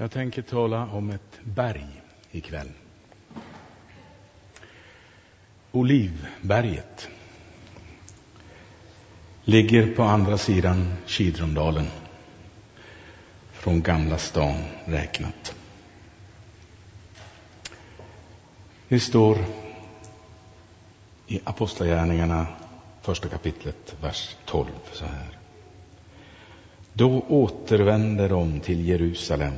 Jag tänker tala om ett berg ikväll. Olivberget ligger på andra sidan Kidrumdalen från Gamla stan räknat. Det står i Apostlagärningarna, första kapitlet, vers 12 så här. Då återvände de till Jerusalem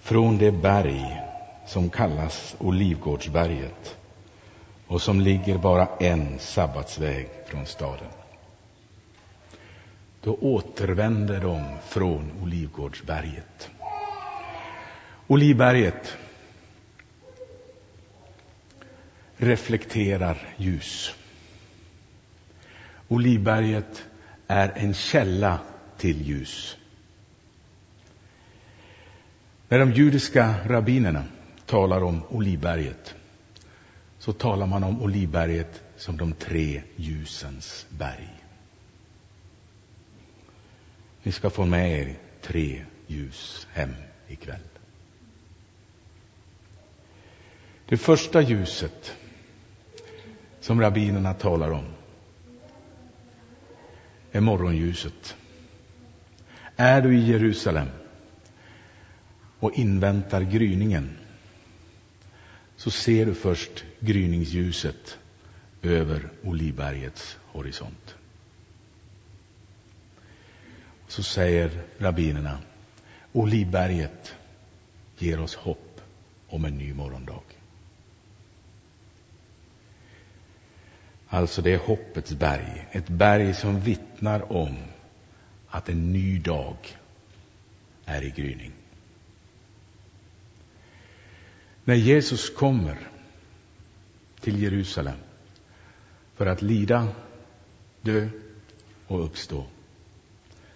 från det berg som kallas Olivgårdsberget och som ligger bara en sabbatsväg från staden. Då återvände de från Olivgårdsberget. Olivberget reflekterar ljus. Olivberget är en källa till ljus. När de judiska rabbinerna talar om Olivberget så talar man om Olivberget som de tre ljusens berg. Ni ska få med er tre ljus hem ikväll. Det första ljuset som rabbinerna talar om är morgonljuset. Är du i Jerusalem och inväntar gryningen så ser du först gryningsljuset över Olivbergets horisont. Så säger rabbinerna, Olivberget ger oss hopp om en ny morgondag. Alltså det är hoppets berg, ett berg som vittnar om att en ny dag är i gryning. När Jesus kommer till Jerusalem för att lida, dö och uppstå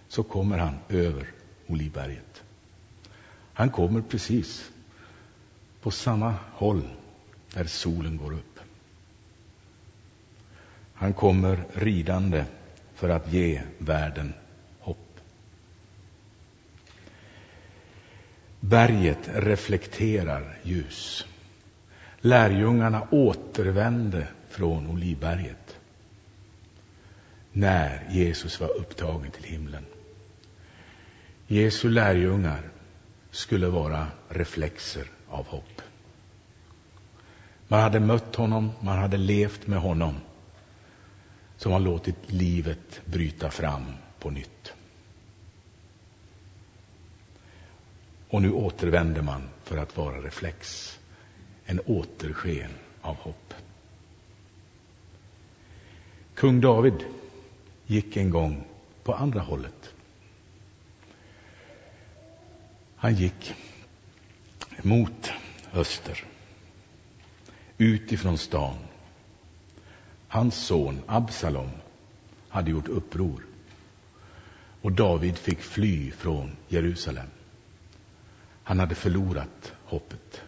så kommer han över Olivberget. Han kommer precis på samma håll där solen går upp. Han kommer ridande för att ge världen Berget reflekterar ljus. Lärjungarna återvände från Olivberget när Jesus var upptagen till himlen. Jesu lärjungar skulle vara reflexer av hopp. Man hade mött honom, man hade levt med honom som har låtit livet bryta fram på nytt. Och nu återvänder man för att vara reflex, en återsken av hopp. Kung David gick en gång på andra hållet. Han gick mot öster, utifrån stan Hans son Absalom hade gjort uppror och David fick fly från Jerusalem. Han hade förlorat hoppet.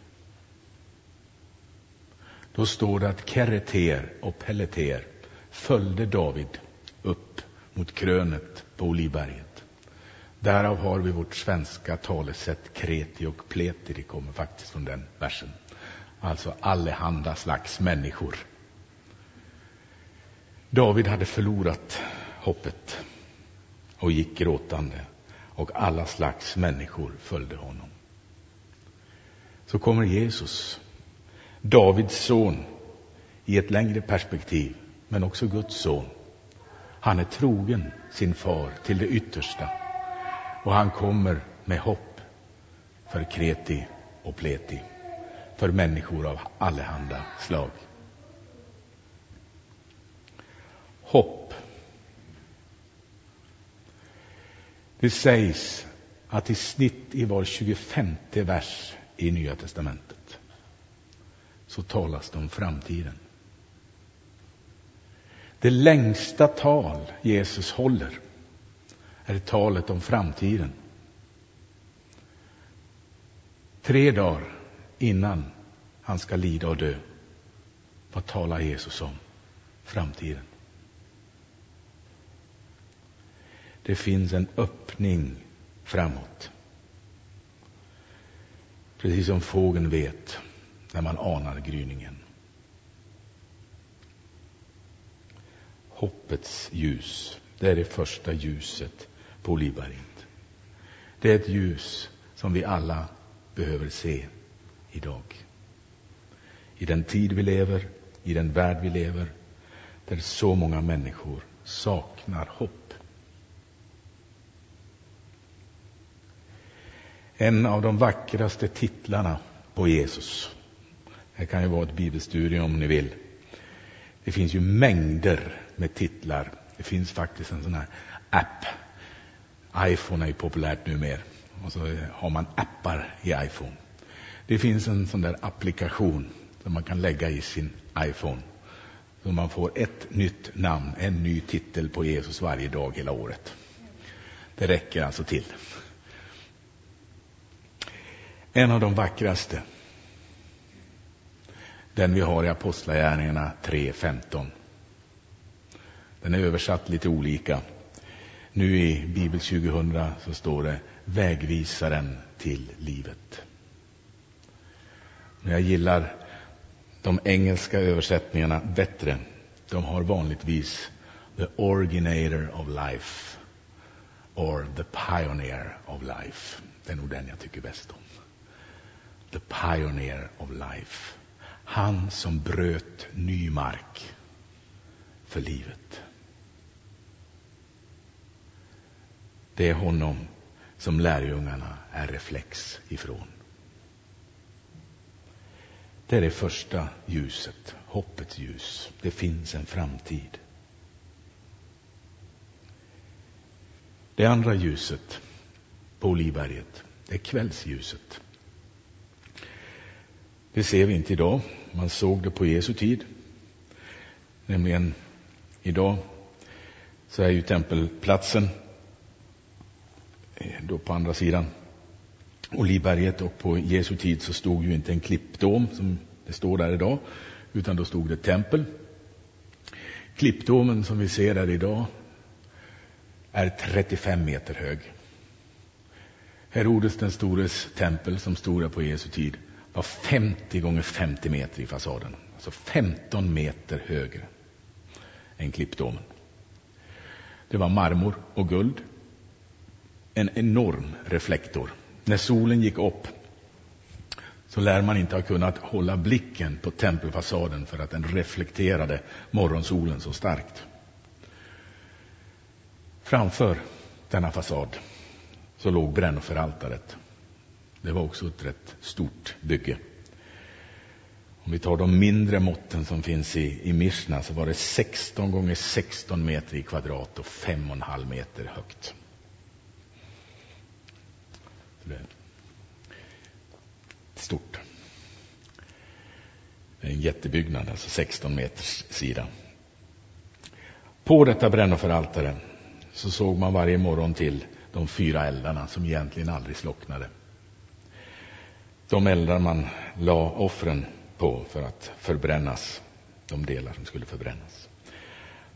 Då står det att Kereter och Pelleter följde David upp mot krönet på Olivberget. Därav har vi vårt svenska talesätt kreti och pleti, det kommer faktiskt från den versen. Alltså allehanda slags människor David hade förlorat hoppet och gick gråtande och alla slags människor följde honom. Så kommer Jesus, Davids son, i ett längre perspektiv, men också Guds son. Han är trogen sin far till det yttersta och han kommer med hopp för kreti och pleti, för människor av allehanda slag. hopp. Det sägs att i snitt i var 25 vers i Nya testamentet så talas det om framtiden. Det längsta tal Jesus håller är talet om framtiden. Tre dagar innan han ska lida och dö, vad talar Jesus om? Framtiden. Det finns en öppning framåt. Precis som fågeln vet när man anar gryningen. Hoppets ljus, det är det första ljuset på Olivberget. Det är ett ljus som vi alla behöver se idag. I den tid vi lever, i den värld vi lever, där så många människor saknar hopp. En av de vackraste titlarna på Jesus. Det kan ju vara ett bibelstudium om ni vill. Det finns ju mängder med titlar. Det finns faktiskt en sån här app. iPhone är ju populärt numera. Och så har man appar i iPhone. Det finns en sån där applikation som man kan lägga i sin iPhone. Så man får ett nytt namn, en ny titel på Jesus varje dag hela året. Det räcker alltså till. En av de vackraste. Den vi har i Apostlagärningarna 3.15. Den är översatt lite olika. Nu i Bibel 2000 så står det Vägvisaren till livet. Men jag gillar de engelska översättningarna bättre. De har vanligtvis The Originator of Life or The Pioneer of Life. Det är nog den jag tycker bäst om. The Pioneer of Life. Han som bröt ny mark för livet. Det är honom som lärjungarna är reflex ifrån. Det är det första ljuset, hoppets ljus. Det finns en framtid. Det andra ljuset på Olivberget, det är kvällsljuset. Det ser vi inte idag. Man såg det på Jesu tid. Nämligen idag så är ju tempelplatsen eh, då på andra sidan Olivberget och på Jesu tid så stod ju inte en klippdom som det står där idag, utan då stod det tempel. Klippdomen som vi ser där idag är 35 meter hög. Herodes den stores tempel som stod där på Jesu tid var 50 gånger 50 meter i fasaden. Alltså 15 meter högre än klippdomen. Det var marmor och guld. En enorm reflektor. När solen gick upp så lär man inte ha kunnat hålla blicken på tempelfasaden för att den reflekterade morgonsolen så starkt. Framför denna fasad så låg brännofferaltaret. Det var också ett rätt stort bygge. Om vi tar de mindre måtten som finns i, i Mishna så var det 16 gånger 16 meter i kvadrat och 5,5 meter högt. Stort. Det är en jättebyggnad, alltså 16 meters sida. På detta brännofferaltare så såg man varje morgon till de fyra eldarna som egentligen aldrig slocknade. De eldar man la offren på för att förbrännas, de delar som skulle förbrännas.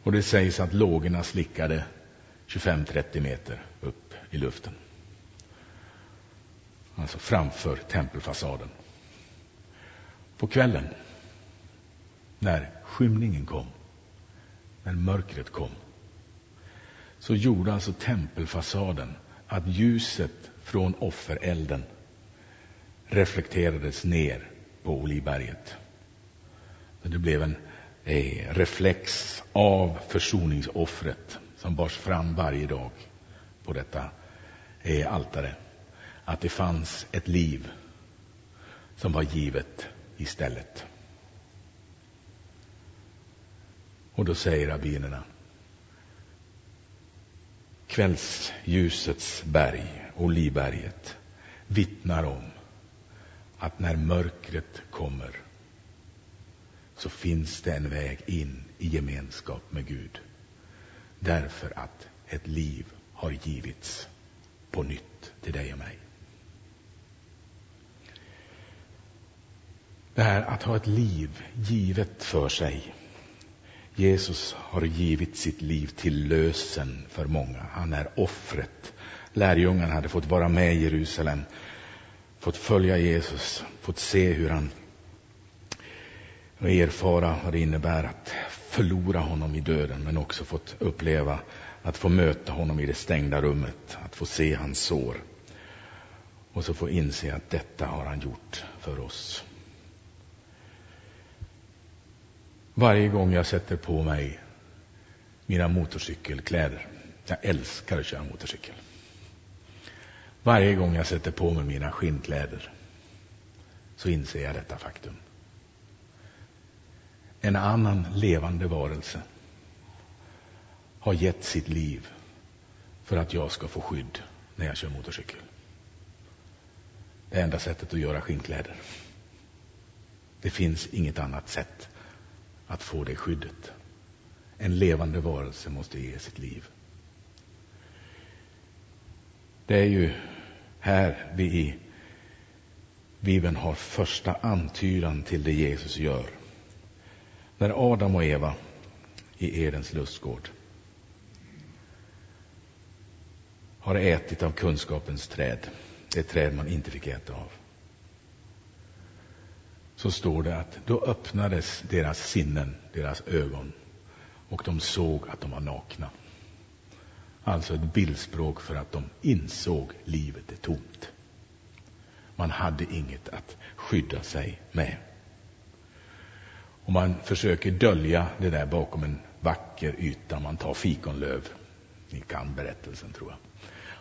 Och det sägs att lågorna slickade 25-30 meter upp i luften. Alltså framför tempelfasaden. På kvällen, när skymningen kom, när mörkret kom, så gjorde alltså tempelfasaden att ljuset från offerelden reflekterades ner på Olivberget. Det blev en eh, reflex av försoningsoffret som bars fram varje dag på detta eh, altare. Att det fanns ett liv som var givet istället. Och då säger rabbinerna kvällsljusets berg, Olivberget, vittnar om att när mörkret kommer så finns det en väg in i gemenskap med Gud. Därför att ett liv har givits på nytt till dig och mig. Det här att ha ett liv givet för sig. Jesus har givit sitt liv till lösen för många. Han är offret. Lärjungarna hade fått vara med i Jerusalem fått följa Jesus, fått se hur han och erfara vad det innebär att förlora honom i döden, men också fått uppleva att få möta honom i det stängda rummet, att få se hans sår. Och så få inse att detta har han gjort för oss. Varje gång jag sätter på mig mina motorcykelkläder, jag älskar att köra motorcykel. Varje gång jag sätter på mig mina skinnkläder så inser jag detta faktum. En annan levande varelse har gett sitt liv för att jag ska få skydd när jag kör motorcykel. Det enda sättet att göra skinnkläder. Det finns inget annat sätt att få det skyddet. En levande varelse måste ge sitt liv. Det är ju här vi i Bibeln har första antydan till det Jesus gör. När Adam och Eva i Edens lustgård har ätit av kunskapens träd, det träd man inte fick äta av, så står det att då öppnades deras sinnen, deras ögon, och de såg att de var nakna. Alltså ett bildspråk för att de insåg livet är tomt. Man hade inget att skydda sig med. Och man försöker dölja det där bakom en vacker yta. Man tar fikonlöv. Ni kan berättelsen, tror jag.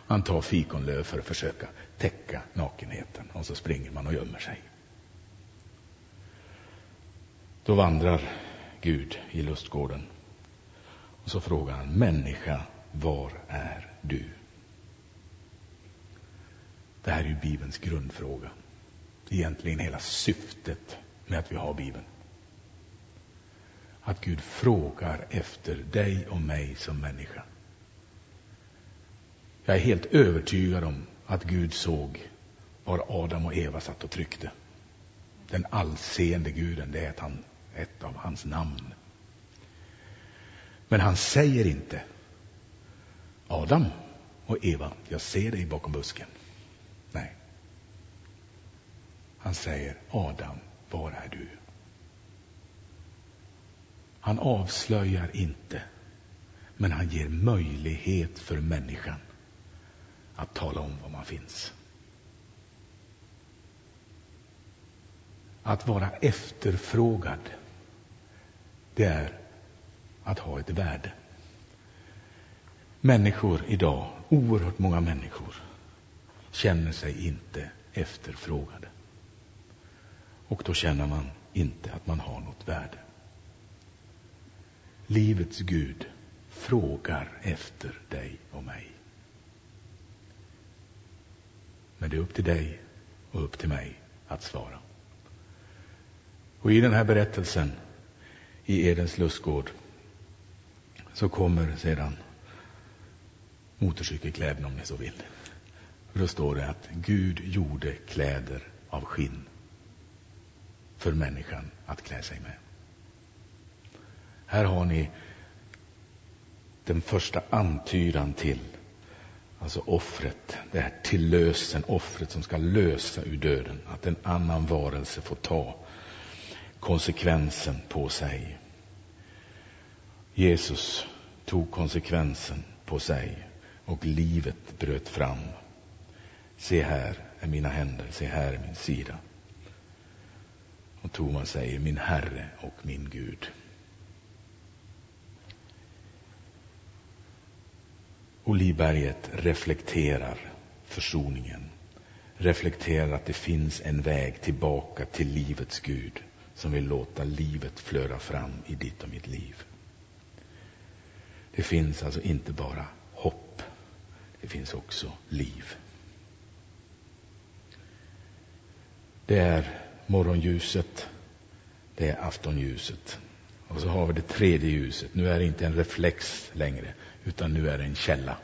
Man tar fikonlöv för att försöka täcka nakenheten och så springer man och gömmer sig. Då vandrar Gud i lustgården och så frågar han, människa, var är du? Det här är ju Bibelns grundfråga. Egentligen hela syftet med att vi har Bibeln. Att Gud frågar efter dig och mig som människa. Jag är helt övertygad om att Gud såg var Adam och Eva satt och tryckte. Den allseende guden, det är ett, han, ett av hans namn. Men han säger inte Adam och Eva, jag ser dig bakom busken. Nej. Han säger Adam, var är du? Han avslöjar inte, men han ger möjlighet för människan att tala om var man finns. Att vara efterfrågad, det är att ha ett värde. Människor idag, oerhört många människor, känner sig inte efterfrågade. Och då känner man inte att man har något värde. Livets Gud frågar efter dig och mig. Men det är upp till dig och upp till mig att svara. Och i den här berättelsen i Edens lustgård så kommer sedan motorcykelkläderna om ni så vill. Och då står det att Gud gjorde kläder av skinn för människan att klä sig med. Här har ni den första antydan till Alltså offret, det här till lösen, offret som ska lösa ur döden. Att en annan varelse får ta konsekvensen på sig. Jesus tog konsekvensen på sig och livet bröt fram. Se här är mina händer, se här är min sida. Och Thomas säger min Herre och min Gud. Olivberget reflekterar försoningen. Reflekterar att det finns en väg tillbaka till livets Gud som vill låta livet flöda fram i ditt och mitt liv. Det finns alltså inte bara det finns också liv. Det är morgonljuset, det är aftonljuset. Och så har vi det tredje ljuset. Nu är det inte en reflex längre, utan nu är det en källa.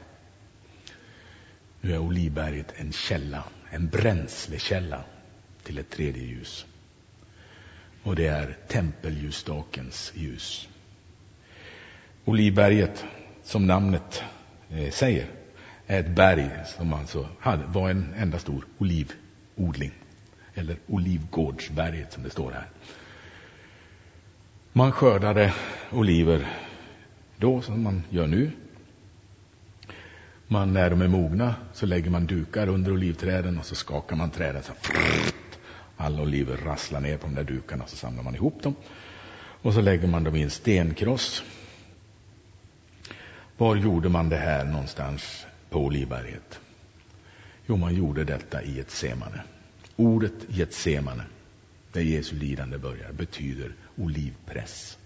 Nu är Olivberget en källa, en bränslekälla till ett tredje ljus. Och det är tempelljusstakens ljus. Olivberget, som namnet eh, säger, ett berg som alltså hade, var en enda stor olivodling, eller Olivgårdsberget som det står här. Man skördade oliver då som man gör nu. Man, när de är mogna så lägger man dukar under olivträden och så skakar man träden så alla oliver rasslar ner på de där dukarna och så samlar man ihop dem och så lägger man dem i en stenkross. Var gjorde man det här någonstans på Olivberget? Jo, man gjorde detta i ett semane. Ordet Getsemane, där Jesu lidande börjar, betyder olivpress.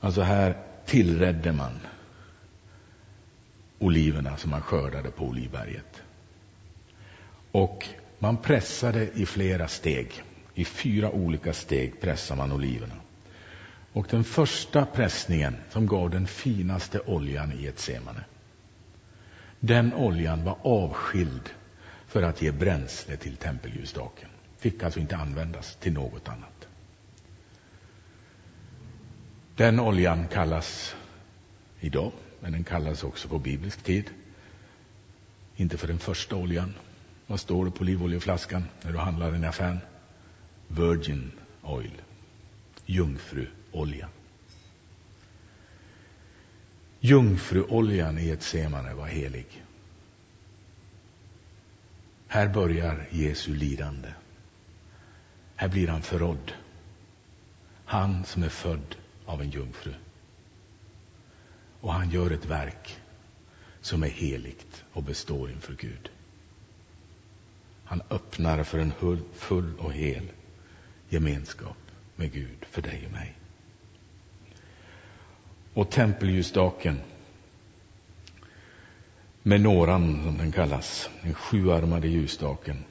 Alltså här tillredde man oliverna som man skördade på Olivberget. Och man pressade i flera steg. I fyra olika steg pressar man oliverna. Och den första pressningen, som gav den finaste oljan i ett semane, den oljan var avskild för att ge bränsle till tempelljusstaken. Fick alltså inte användas till något annat. Den oljan kallas idag, men den kallas också på biblisk tid, inte för den första oljan. Vad står det på olivoljeflaskan när du handlar den i affären? Virgin oil, jungfruolja. Jungfruoljan i ett semane var helig. Här börjar Jesu lidande. Här blir han förrådd. Han som är född av en jungfru. Och han gör ett verk som är heligt och består inför Gud. Han öppnar för en full och hel gemenskap med Gud för dig och mig. Och tempelljusstaken, menoran som den kallas, den sjuarmade ljusstaken,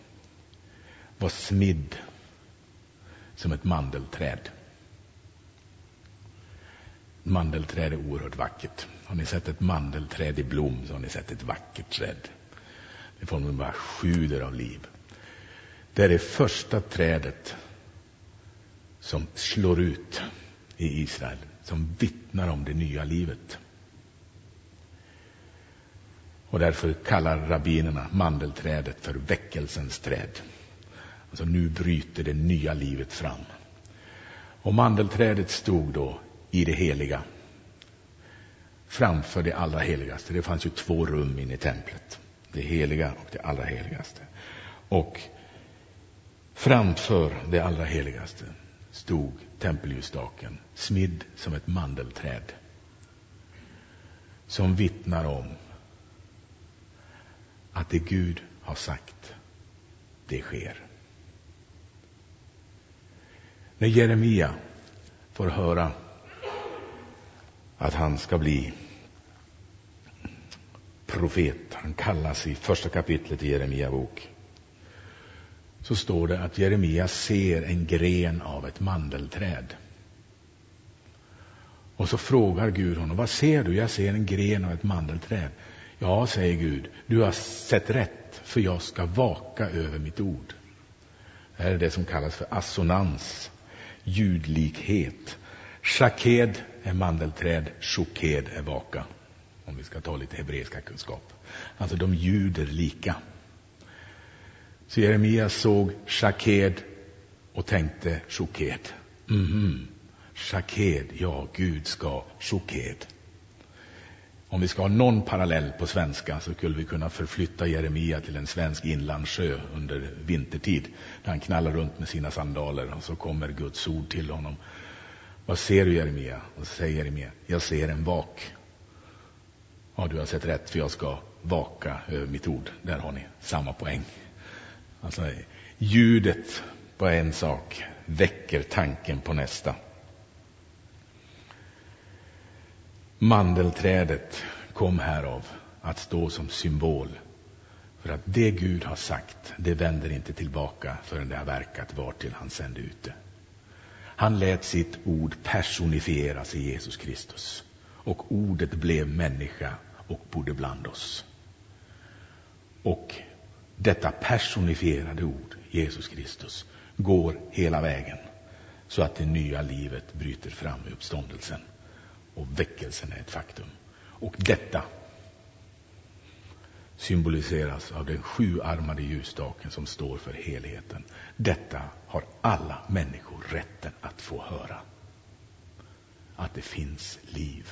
var smidd som ett mandelträd. Mandelträd är oerhört vackert. Har ni sett ett mandelträd i blom så har ni sett ett vackert träd. Det får man bara sjuder av liv. Det är det första trädet som slår ut i Israel, som vittnar om det nya livet. Och därför kallar rabbinerna mandelträdet för väckelsens träd. Alltså nu bryter det nya livet fram. Och mandelträdet stod då i det heliga, framför det allra heligaste. Det fanns ju två rum inne i templet, det heliga och det allra heligaste. Och framför det allra heligaste stod tempelljusstaken, smidd som ett mandelträd, som vittnar om att det Gud har sagt, det sker. När Jeremia får höra att han ska bli profet, han kallas i första kapitlet i Jeremia bok, så står det att Jeremia ser en gren av ett mandelträd. Och så frågar Gud honom, vad ser du? Jag ser en gren av ett mandelträd. Ja, säger Gud, du har sett rätt, för jag ska vaka över mitt ord. Det här är det som kallas för assonans, ljudlikhet. Shaked är mandelträd, shoked är vaka. Om vi ska ta lite hebreiska kunskap. Alltså de ljuder lika. Så Jeremia såg Shaked och tänkte Shoked. Mhm. Shaked, ja, Gud ska Shoked. Om vi ska ha någon parallell på svenska så skulle vi kunna förflytta Jeremia till en svensk inlandssjö under vintertid. Där han knallar runt med sina sandaler och så kommer Guds ord till honom. Vad ser du Jeremia? Och så säger Jeremia, jag ser en vak. Ja, du har sett rätt för jag ska vaka över mitt ord. Där har ni samma poäng. Alltså, ljudet på en sak väcker tanken på nästa. Mandelträdet kom härav att stå som symbol för att det Gud har sagt, det vänder inte tillbaka förrän det har verkat vartill han sände ut det. Han lät sitt ord personifieras i Jesus Kristus. Och ordet blev människa och bodde bland oss. Och detta personifierade ord, Jesus Kristus, går hela vägen så att det nya livet bryter fram i uppståndelsen och väckelsen är ett faktum. Och detta symboliseras av den sjuarmade ljusstaken som står för helheten. Detta har alla människor rätten att få höra. Att det finns liv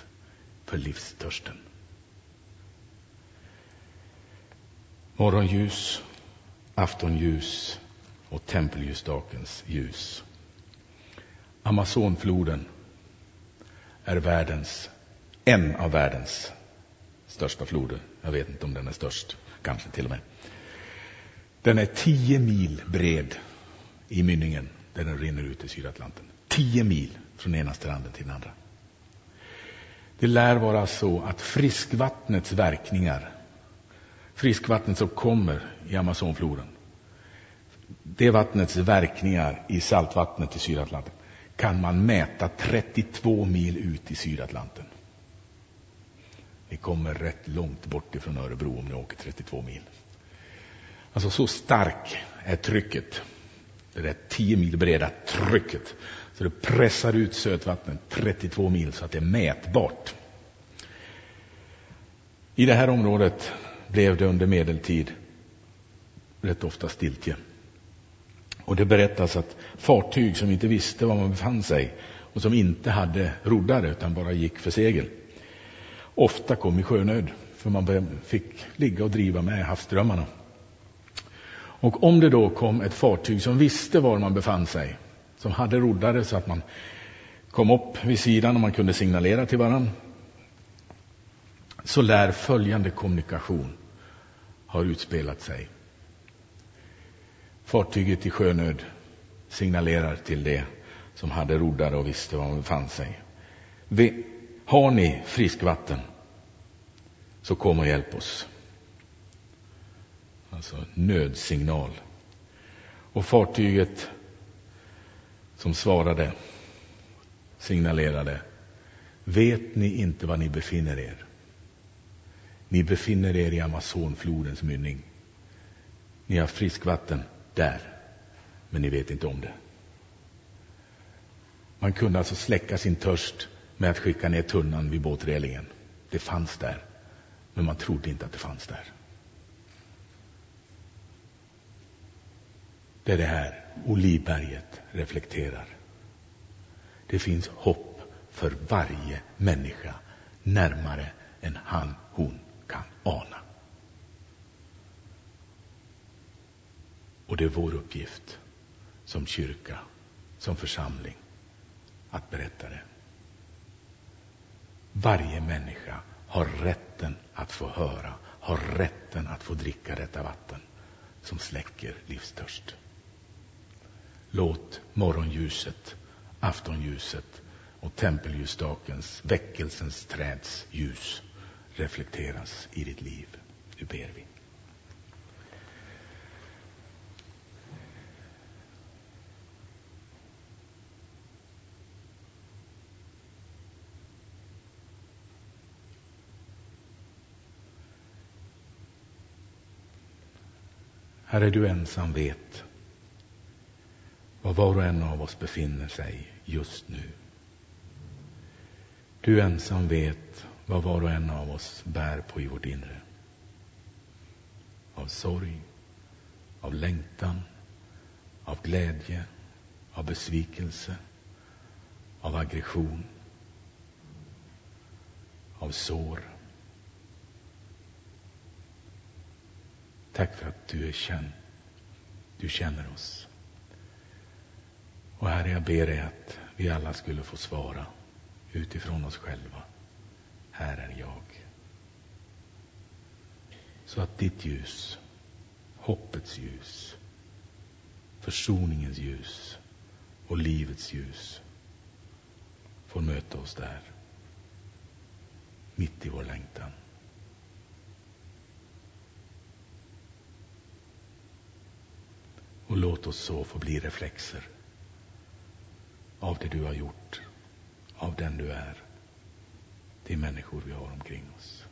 för livstörsten. Morgonljus, aftonljus och tempelljusstakens ljus. Amazonfloden är världens, en av världens största floder. Jag vet inte om den är störst, kanske till och med. Den är tio mil bred i mynningen där den rinner ut i Sydatlanten. Tio mil från ena stranden till den andra. Det lär vara så att friskvattnets verkningar, friskvattnet som kommer i Amazonfloden, det vattnets verkningar i saltvattnet i Sydatlanten kan man mäta 32 mil ut i Sydatlanten. Ni kommer rätt långt bort ifrån Örebro om ni åker 32 mil. Alltså så stark är trycket, det där 10 mil breda trycket, så det pressar ut sötvattnet 32 mil så att det är mätbart. I det här området blev det under medeltid rätt ofta stiltje. Och det berättas att fartyg som inte visste var man befann sig och som inte hade roddare utan bara gick för segel ofta kom i sjönöd för man fick ligga och driva med havsströmmarna. Och om det då kom ett fartyg som visste var man befann sig, som hade roddare så att man kom upp vid sidan och man kunde signalera till varandra, så lär följande kommunikation ha utspelat sig. Fartyget i sjönöd signalerar till det som hade roddare och visste var man befann sig. Har ni friskvatten så kom och hjälp oss. Alltså nödsignal. Och fartyget som svarade signalerade Vet ni inte var ni befinner er? Ni befinner er i Amazonflodens mynning. Ni har friskvatten där, men ni vet inte om det. Man kunde alltså släcka sin törst med att skicka ner tunnan vid båtrelingen. Det fanns där, men man trodde inte att det fanns där. Det är det här Olivberget reflekterar. Det finns hopp för varje människa närmare än han, hon kan ana. Och det är vår uppgift som kyrka, som församling, att berätta det. Varje människa har rätten att få höra, har rätten att få dricka detta vatten som släcker livstörst. Låt morgonljuset, aftonljuset och tempelljusstakens, väckelsens träds ljus reflekteras i ditt liv. Nu ber vi. Herre, du ensam vet var var och en av oss befinner sig just nu. Du ensam vet vad var och en av oss bär på i vårt inre. Av sorg, av längtan, av glädje, av besvikelse, av aggression, av sår. Tack för att du är känd. Du känner oss. Och Herre, jag ber dig att vi alla skulle få svara utifrån oss själva. Här är jag. Så att ditt ljus, hoppets ljus, försoningens ljus och livets ljus får möta oss där, mitt i vår längtan. Och låt oss så få bli reflexer av det du har gjort, av den du är, de människor vi har omkring oss.